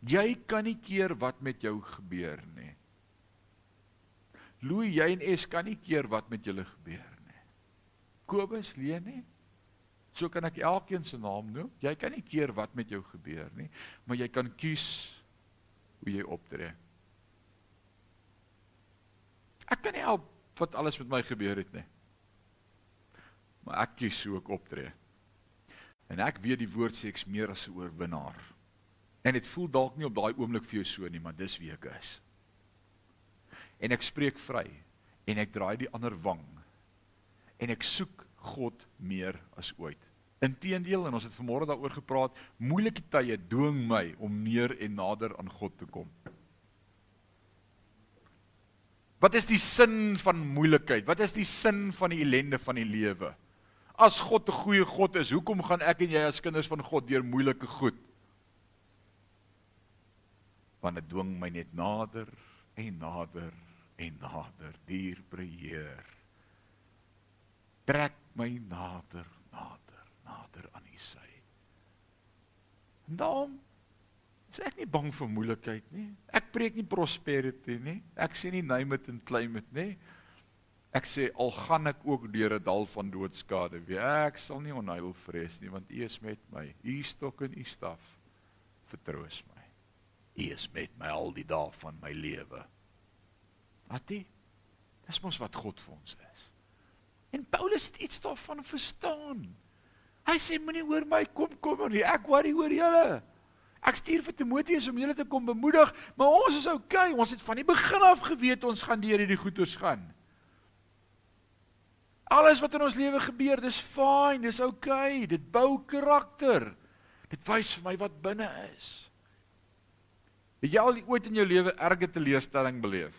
Jy kan nie keer wat met jou gebeur nie. Louis, jy en Es kan nie keer wat met julle gebeur nie. Kobus, Lene, so kan ek elkeen se naam noem. Jy kan nie keer wat met jou gebeur nie, maar jy kan kies hoe jy optree. Ek kan nie help wat alles met my gebeur het nie. Maar ek kies hoe ek optree. En ek weet die woord sê ek's meer as 'n oorwinnaar. En dit voel dalk nie op daai oomblik vir jou so nie, maar dis wie ek is. En ek spreek vry en ek draai die ander wang. En ek soek God meer as ooit. Inteendeel en ons het vanmôre daaroor gepraat, moeilike tye dwing my om meer en nader aan God te kom. Wat is die sin van moeilikheid? Wat is die sin van die ellende van die lewe? As God 'n goeie God is, hoekom gaan ek en jy as kinders van God deur moeilike goed? want dit dwing my net nader en nader en nader dier beheer. Trek my nader nader nader aan u sy. En daarom is ek nie bang vir moeilikheid nie. Ek preek nie prosperity nie. Ek sê nie name it and claim it nie ek sê al gaan ek ook deur 'n dal van doodskade wie ek sal nie onheil vrees nie want u is met my u stok en u staf vertroos my U is met my al die dae van my lewe. Wat dit? Dis mos wat God vir ons is. En Paulus het iets daarvan verstaan. Hy sê moenie oor my kom kom nie. Ek worry oor julle. Ek stuur vir Timoteus om julle te kom bemoedig, maar ons is okay. Ons het van die begin af geweet ons gaan deur hierdie goeters gaan. Alles wat in ons lewe gebeur, dis fyn, dis okay. Dit bou karakter. Dit wys vir my wat binne is. Het jy al ooit in jou lewe erge teleurstelling beleef?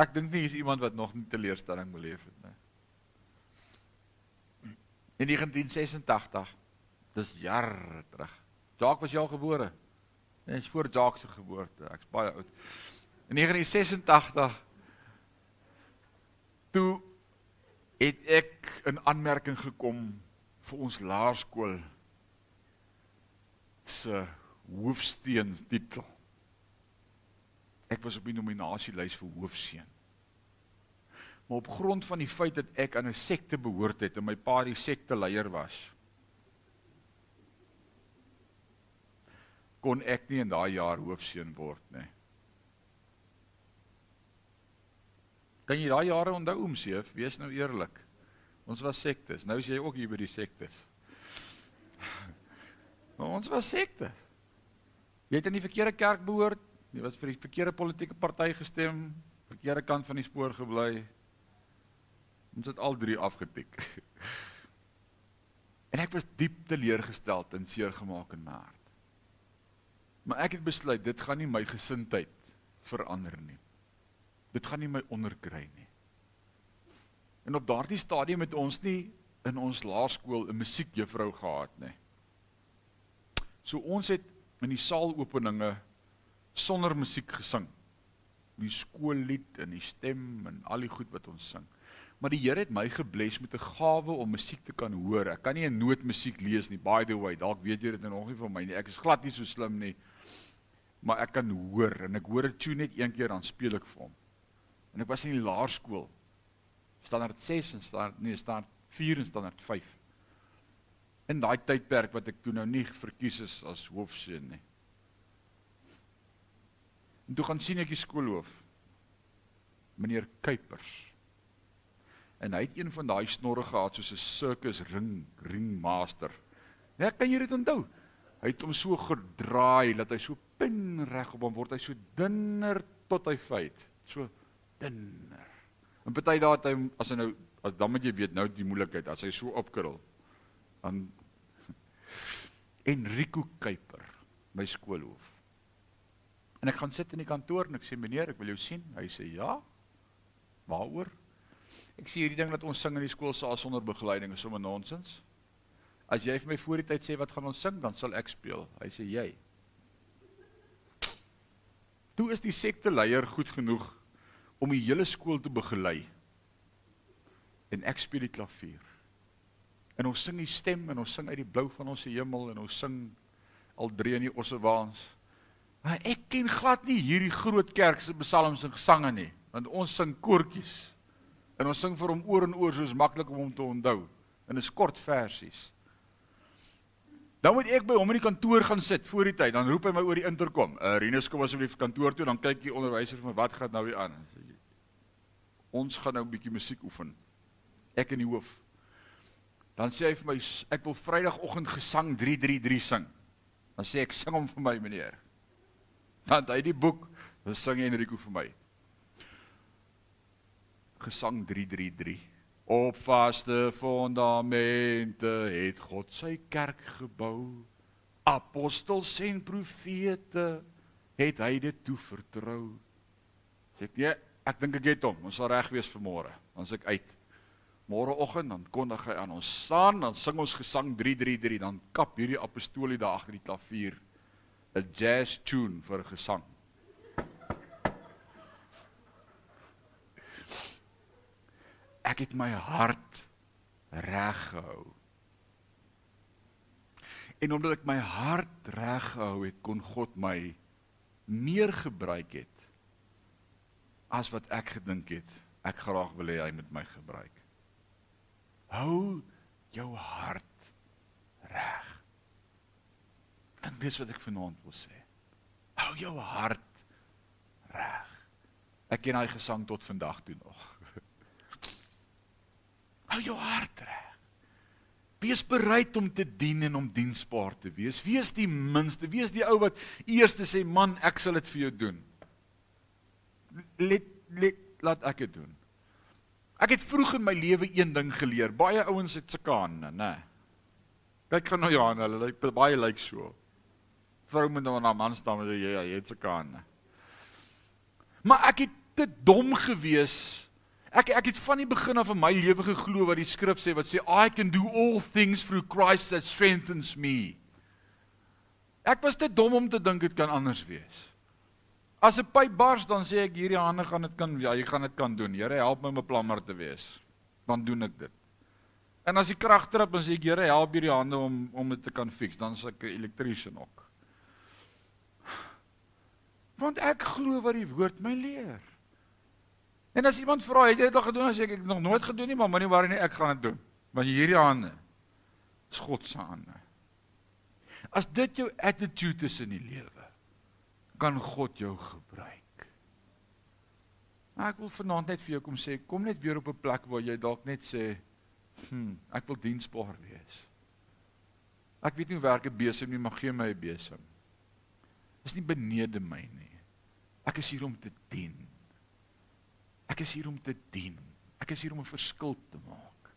Ek dink nie is iemand wat nog nie teleurstelling beleef het nie. In 1986, dis jare terug. Jacques was al gebore? Nee, is voor Jacques se geboorte. Ek's baie oud. In 1986 toe het ek 'n aanmerking gekom vir ons laerskool se hoofsteen titel. Ek was op die nominasielys vir hoofseun. Maar op grond van die feit dat ek aan 'n sekte behoort het en my pa die sekte leier was, kon ek nie in daai jaar hoofseun word nie. Kan jy daai jare onthou oomseef? Wees nou eerlik. Ons was sektes. Nou is jy ook hier by die sektes. Maar ons was sektes. Jy het in die verkeerde kerk behoort, jy was vir die verkeerde politieke party gestem, verkeerde kant van die spoor gebly. Ons het al drie afgetik. En ek was diep teleurgesteld en seer gemaak in my hart. Maar ek het besluit dit gaan nie my gesindheid verander nie. Dit gaan nie my onderkry nie. En op daardie stadium het ons nie in ons laerskool 'n musiekjuffrou gehad nie. So ons het in die saalopeninge sonder musiek gesing. Die skoollied en die stem en al die goed wat ons sing. Maar die Here het my gebless met 'n gawe om musiek te kan hoor. Ek kan nie 'n noot musiek lees nie. By the way, dalk weet jy dit nog nie van my nie. Ek is glad nie so slim nie. Maar ek kan hoor en ek hoor 'n tune net een keer dan speel ek vir hom. En ek was in die laerskool. Standaard 6 en standaard nee, standaard 4 en standaard 5. In daai tydperk wat ek toe nou nie verkies is as hoofseun nie. En toe gaan sien ek die skoolhoof. Meneer Kuipers. En hy het een van daai snorre gehad soos 'n circus ring ringmaster. Ja, kan jy dit onthou? Hy het hom so gedraai dat hy so pin reg op hom word hy so dunner tot hy feit. So dunner. En party dae het hy as hy nou as dan moet jy weet nou die moeilikheid as hy so opkrul dan Enrico Kuiper, my skoolhoof. En ek gaan sit in die kantoor en ek sê meneer, ek wil jou sien. Hy sê ja. Waaroor? Ek sê hierdie ding wat ons sing in die skoolsaal sonder begeleiding is sommer nonsens. As jy vir my voor die tyd sê wat gaan ons sing, dan sal ek speel. Hy sê jy. Toe is die sekteleier goed genoeg om die hele skool te begelei. En ek speel die klavier. En ons sing die stem en ons sing uit die blou van ons hemel en ons sing al drie in die ossewaans. Maar ek ken glad nie hierdie groot kerk se psalms en gesange nie, want ons sing koortjies. En ons sing vir hom oor en oor soos maklik om hom te onthou. Dit is kort versies. Dan moet ek by hom in die kantoor gaan sit voor die tyd. Dan roep hy my oor die interkom. Uh, Rinus kom asseblief kantoor toe, dan kyk die onderwyser vir my wat gaan nou hier aan. Ons gaan nou 'n bietjie musiek oefen. Ek in die hoof. Dan sê hy vir my ek wil Vrydagoggend gesang 333 sing. Dan sê ek sing hom vir my meneer. Dan hy die boek, dan sing Enrico vir my. Gesang 333. Op vaste fondamente het God sy kerk gebou. Apostels en profete het hy dit toe vertrou. Sê ek nee, ek dink ek het hom. Ons sal reg wees vir môre. Dan sê ek uit môreoggend dan kondig hy aan ons staan dan sing ons gesang 333 dan kap hierdie apostolie daar agter die klavier 'n jazz tune vir gesang ek het my hart reg gehou en omdat ek my hart reg gehou het kon God my meer gebruik het as wat ek gedink het ek graag wil hê hy moet my gebruik Hou jou hart reg. Dan dis wat ek vanaand wil sê. Hou jou hart reg. Ek ken daai gesang tot vandag toe nog. Hou jou hart reg. Wees bereid om te dien en om diensbaar te wees. Wees die minste, wees die ou wat eers sê man, ek sal dit vir jou doen. Let let laat ek dit doen. Ek het vroeg in my lewe een ding geleer. Baie ouens het sulke hande, nê. Kyk gou nou Johan, hulle lyk baie lyk so. Vrou moet nou na man staan en sê ja, jy het sulke hande. Maar ek het te dom gewees. Ek ek het van die begin af in my lewe geglo wat die skrif sê wat sê I can do all things through Christ that strengthens me. Ek was te dom om te dink dit kan anders wees. As 'n pyp bars, dan sê ek hierdie hande gaan dit kan ja, jy gaan dit kan doen. Here, help my om 'n plammer te wees. Dan doen ek dit. En as die krag trap, dan sê ek Here, help hierdie hande om om dit te kan fix. Dan sê ek 'n elektriesien ook. Want ek glo wat die woord my leer. En as iemand vra, het jy dit al gedoen? Sê ek ek nog nooit gedoen nie, maar moenie worry nie, ek gaan dit doen. Want hierdie hande is God se hande. As dit jou attitude is in die lewe, kan God jou gebruik. Maar ek wil vanaand net vir jou kom sê, kom net weer op 'n plek waar jy dalk net sê, "Hm, ek wil diensbaar wees." Ek weet nie hoe werk 'n besem nie, maar gee my 'n besem. Dis nie benede my nie. Ek is hier om te dien. Ek is hier om te dien. Ek is hier om 'n verskil te maak.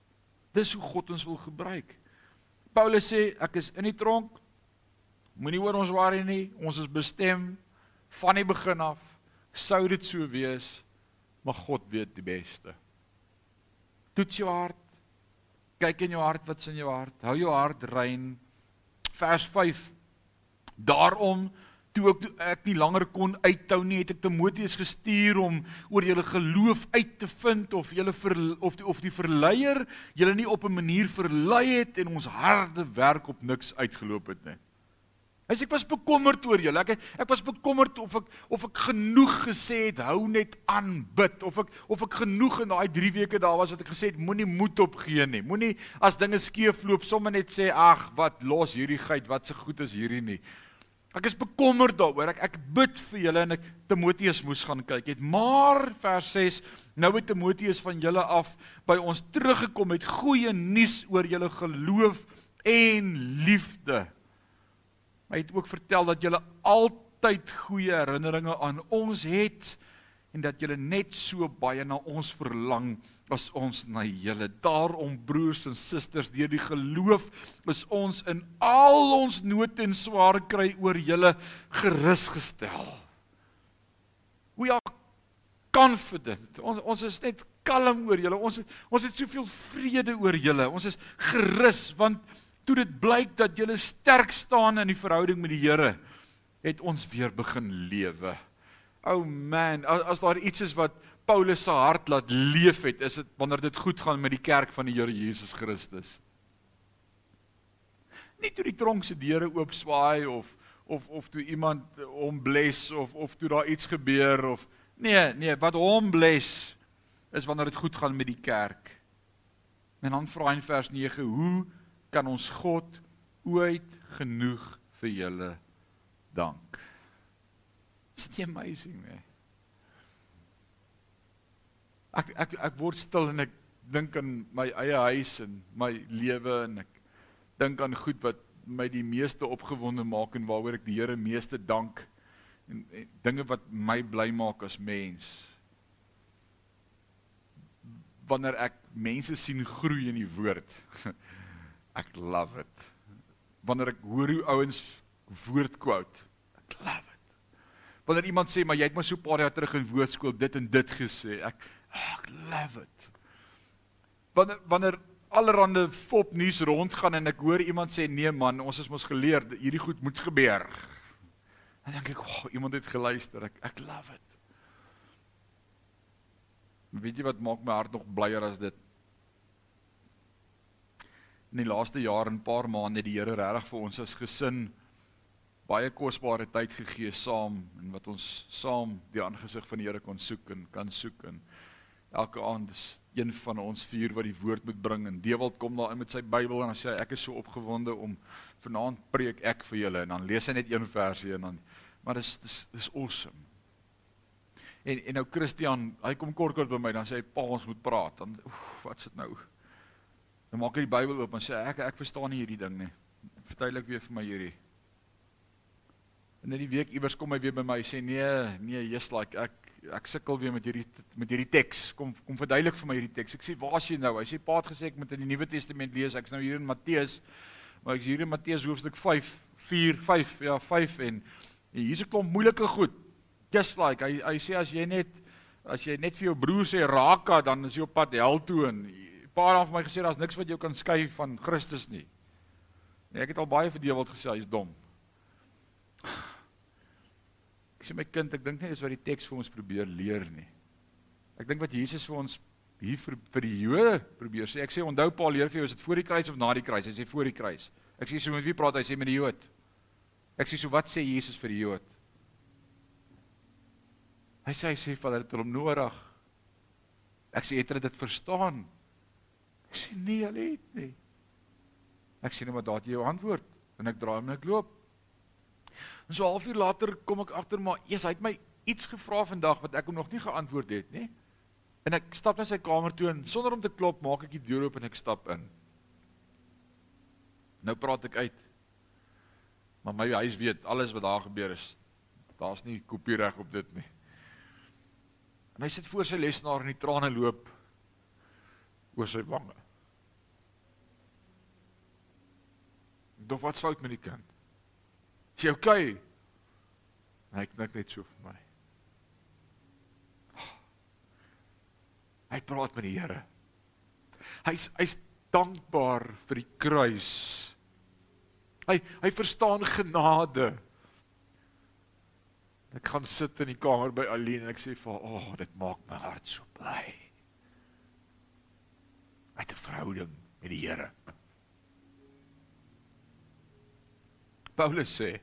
Dis hoe God ons wil gebruik. Paulus sê, ek is in die tronk. Moenie oor ons worry nie. Ons is bestem van die begin af sou dit so wees, maar God weet die beste. Toets jou hart. Kyk in jou hart wat's in jou hart. Hou jou hart rein. Vers 5. Daarom toe ek toe ek nie langer kon uithou nie, het ek Timoteus gestuur om oor julle geloof uit te vind of julle of die, of die verleier julle nie op 'n manier verlei het en ons harde werk op niks uitgeloop het nie. Hy sê ek was bekommerd oor julle. Ek ek was bekommerd of ek of ek genoeg gesê het hou net aan bid of ek of ek genoeg in daai 3 weke daar was wat ek gesê het moenie moed opgee nie. Moenie as dinge skeefloop sommer net sê ag wat los hierdie geit wat se so goed is hierdie nie. Ek is bekommerd daaroor. Ek ek bid vir julle en ek Timoteus moes gaan kyk. Het maar vers 6 nou het Timoteus van julle af by ons teruggekom met goeie nuus oor julle geloof en liefde. Hy het ook vertel dat julle altyd goeie herinneringe aan ons het en dat julle net so baie na ons verlang as ons na julle. Daarom broers en susters, deur die geloof is ons in al ons nood en swaar kry oor julle gerus gestel. We are confident. Ons ons is net kalm oor julle. Ons ons het soveel vrede oor julle. Ons is gerus want toe dit blyk dat julle sterk staan in die verhouding met die Here, het ons weer begin lewe. Oh man, as, as daar iets is wat Paulus se hart laat leef het, is dit wanneer dit goed gaan met die kerk van die Here Jesus Christus. Nie toe die tronk se deure oop swaai of of of toe iemand hom bless of of toe daar iets gebeur of nee, nee, wat hom bless is wanneer dit goed gaan met die kerk. En dan vra hy in vers 9, hoe kan ons God ooit genoeg vir julle dank? Is dit amazing, nee? ek ek ek word stil en ek dink aan my eie huis en my lewe en ek dink aan goed wat my die meeste opgewonde maak en waaroor ek die Here meeste dank en, en dinge wat my bly maak as mens. Wanneer ek mense sien groei in die woord. Ek love it. Wanneer ek hoor hoe ouens woord quote. Ek love it. Wanneer iemand sê maar jy het maar so paar jaar terug in woordskool dit en dit gesê. Ek Ek love it. Wanneer wanneer allerhande fop nuus rondgaan en ek hoor iemand sê nee man, ons is mos geleer hierdie goed moet gebeur. Dan dink ek, "Ag, oh, iemand het geluister. Ek ek love it." Weet jy wat maak my hart nog blyer as dit? In die laaste jaar en paar maande die Here regtig vir ons as gesin baie kosbare tyd gegee saam en wat ons saam die aangesig van die Here kon soek en kan soek en elke aand is een van ons vier wat die woord moet bring en Dewald kom daar in met sy Bybel en dan sê hy ek is so opgewonde om vanaand preek ek vir julle en dan lees hy net een versie en dan maar dis dis dis awesome. En en nou Christian, hy kom kort kort by my dan sê hy pa ons moet praat. Dan oef, wat's dit nou? Dan maak hy die Bybel oop en sê ek ek verstaan nie hierdie ding nie. Verduidelik weer vir my hierdie. En in die week iewers kom hy weer by my sê nee, nee, jy's like ek ek sukkel weer met hierdie met hierdie teks. Kom kom verduidelik vir my hierdie teks. Ek sê waar is jy nou? Hy sê Pa het gesê ek moet in die Nuwe Testament lees. Ek's nou hier in Matteus. Maar ek's hier in Matteus hoofstuk 5, 4, 5, ja 5 en, en hier's 'n klomp moeilike goed. Just like hy hy sê as jy net as jy net vir jou broer sê raka dan is jy op pad hel toe en Pa het vir my gesê daar's niks wat jou kan skei van Christus nie. Nee, ek het al baie vir Dewald gesê hy's dom sê my kind, ek dink nie dis wat die teks vir ons probeer leer nie. Ek dink wat Jesus vir ons hier vir, vir die Jode probeer sê. Ek sê onthou Paul leer vir jou is dit voor die kruis of na die kruis? Hy sê voor die kruis. Ek sê so met wie praat hy? Sê met die Jood. Ek sê so wat sê Jesus vir die Jood? Hy sê hy sê vir hulle het hom nodig. Ek sê het hulle dit verstaan? Ek sê nee, hulle het nie. Ek sê net maar daat jy jou antwoord en ek draai hom en ek loop. En so 'n halfuur later kom ek agter maar eers hy het my iets gevra vandag wat ek hom nog nie geantwoord het nie. En ek stap na sy kamer toe en sonder om te klop maak ek die deur oop en ek stap in. Nou praat ek uit. Maar my huis weet alles wat daar gebeur is. Daar's nie kopiereg op dit nie. En hy sit voor sy lesenaar en die trane loop oor sy wange. Dof wat's fout met die kind? Is jy okay? Hy knik net so vir my. Hy praat met die Here. Hy's hy's dankbaar vir die kruis. Hy hy verstaan genade. Ek gaan sit in die kamer by Aline en ek sê vir haar, "O, oh, dit maak my hart so bly." Uit 'n verhouding met die Here. Paulus sê,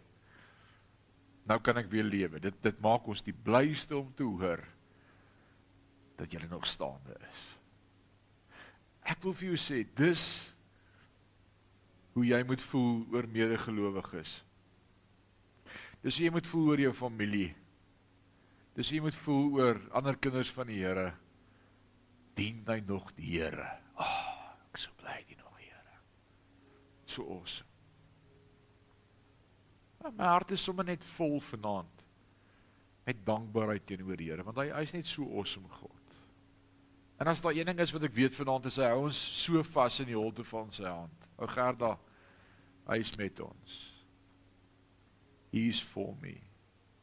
"Nou kan ek weer lewe. Dit dit maak ons die blyste om te hoor dat jy nog staande is." Ek wil vir jou sê, dis hoe jy moet voel oor medegelowiges. Dis hoe jy moet voel oor jou familie. Dis hoe jy moet voel oor ander kinders van die Here. Dien hy nog die Here? Ag, oh, ek so bly die nog Here. So awesome. My hart is sommer net vol vanaand met dankbaarheid teenoor die Here want hy hy's net so awesome God. En as daar een ding is wat ek weet vanaand is hy hou ons so vas in die holte van sy hand. Ou Gerda, hy is met ons. He is for me,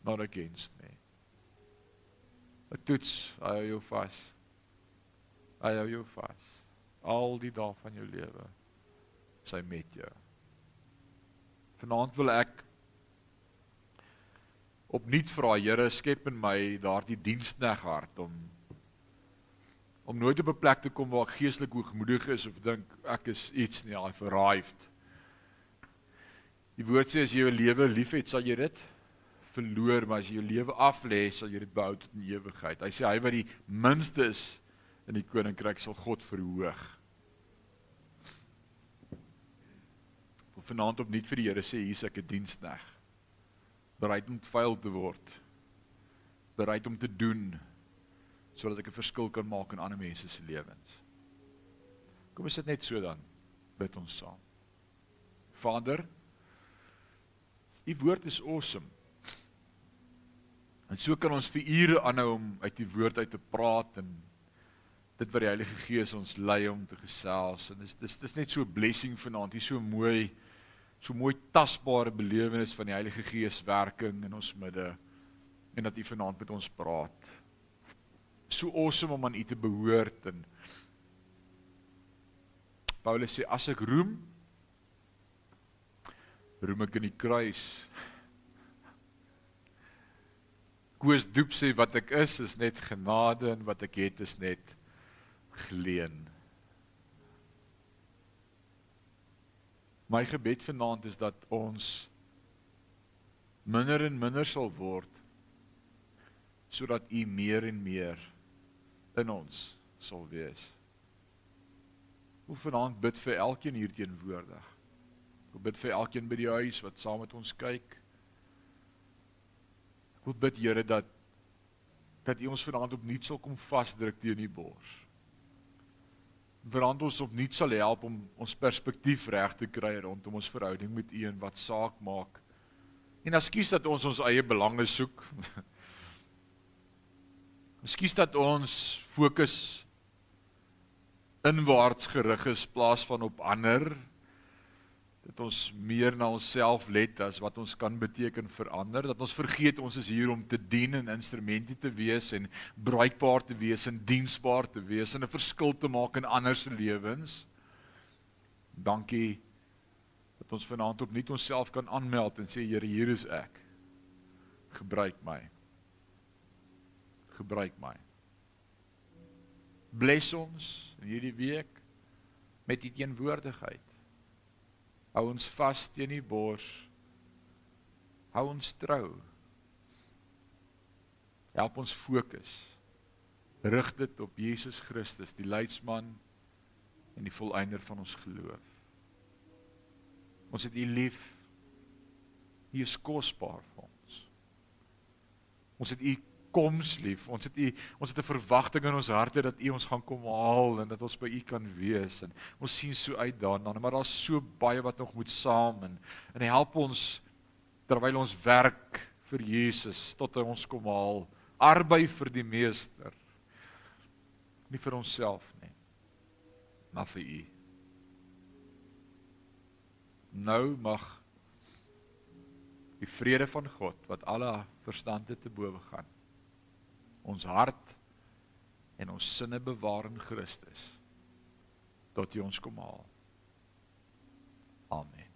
not against me. 'n Toets, hy hou jou vas. Hy hou jou vas. Al die dae van jou lewe sy met jou. Vanaand wil ek opnuut vra Here skep in my daardie dienskneg hart om om nooit op 'n plek te kom waar ek geestelik hoogmoedig is of dink ek is iets nie, I've arrived. Die woord sê as jy jou lewe liefhet, sal jy dit verloor, maar as jy jou lewe aflê, sal jy dit behou tot in ewigheid. Hy sê hy wat die minste is in die koninkryk sal God verhoog. Of vanaand opnuut vir die Here sê hier's ek 'n dienskneg. Bereid om vuil te word. Bereid om te doen sodat ek 'n verskil kan maak in ander mense se lewens. Kom ons sit net so dan bid ons saam. Vader, Die woord is awesome. En so kan ons vir ure aanhou om uit die woord uit te praat en dit wat die Heilige Gees ons lei om te gesels en dis dis dis net so 'n blessing vanaand. Hier so mooi so mooi tasbare belewenis van die Heilige Gees werking in ons midde en dat U vanaand met ons praat. So awesome om aan U te behoort en Paulus sê as ek roem roem ek in die kruis. Koos Doep sê wat ek is is net genade en wat ek het is net geleen. My gebed vanaand is dat ons minder en minder sal word sodat u meer en meer in ons sal wees. Hoe vanaand bid vir elkeen hier teenwoordig. Ek bid vir elkeen by die huis wat saam met ons kyk. Ek wil bid Here dat dat U ons vanaand opnuut sal kom vasdruk teen die bors. Verand ons opnuut sal help om ons perspektief reg te kry rondom ons verhouding met U en wat saak maak. En ekskuus dat ons ons eie belange soek. Ekskuus dat ons fokus inwaarts gerig is plaas van op ander dat ons meer na onsself let as wat ons kan beteken vir ander dat ons vergeet ons is hier om te dien en instrumente te wees en bruikbaar te wees en diensbaar te wees en 'n verskil te maak in ander se lewens. Dankie dat ons vanaand opnuut onsself kan aanmeld en sê Here hier is ek. Gebruik my. Gebruik my. Bless ons in hierdie week met u teenwoordigheid. Hou ons vas teen die bors. Hou ons trou. Help ons fokus. Rig dit op Jesus Christus, die leidsman en die volëinder van ons geloof. Ons het U lief. U is kosbaar vir ons. Ons het U koms lief. Ons het u ons het 'n verwagting in ons harte dat u ons gaan kom haal en dat ons by u kan wees en ons sien so uit daarna, maar daar's so baie wat nog moet saam en en help ons terwyl ons werk vir Jesus tot hy ons kom haal. Arbei vir die meester. Nie vir onsself nie, maar vir u. Nou mag die vrede van God wat alle verstande te bowe gaan ons hart en ons sinne bewaar in Christus tot hy ons kom haal. Amen.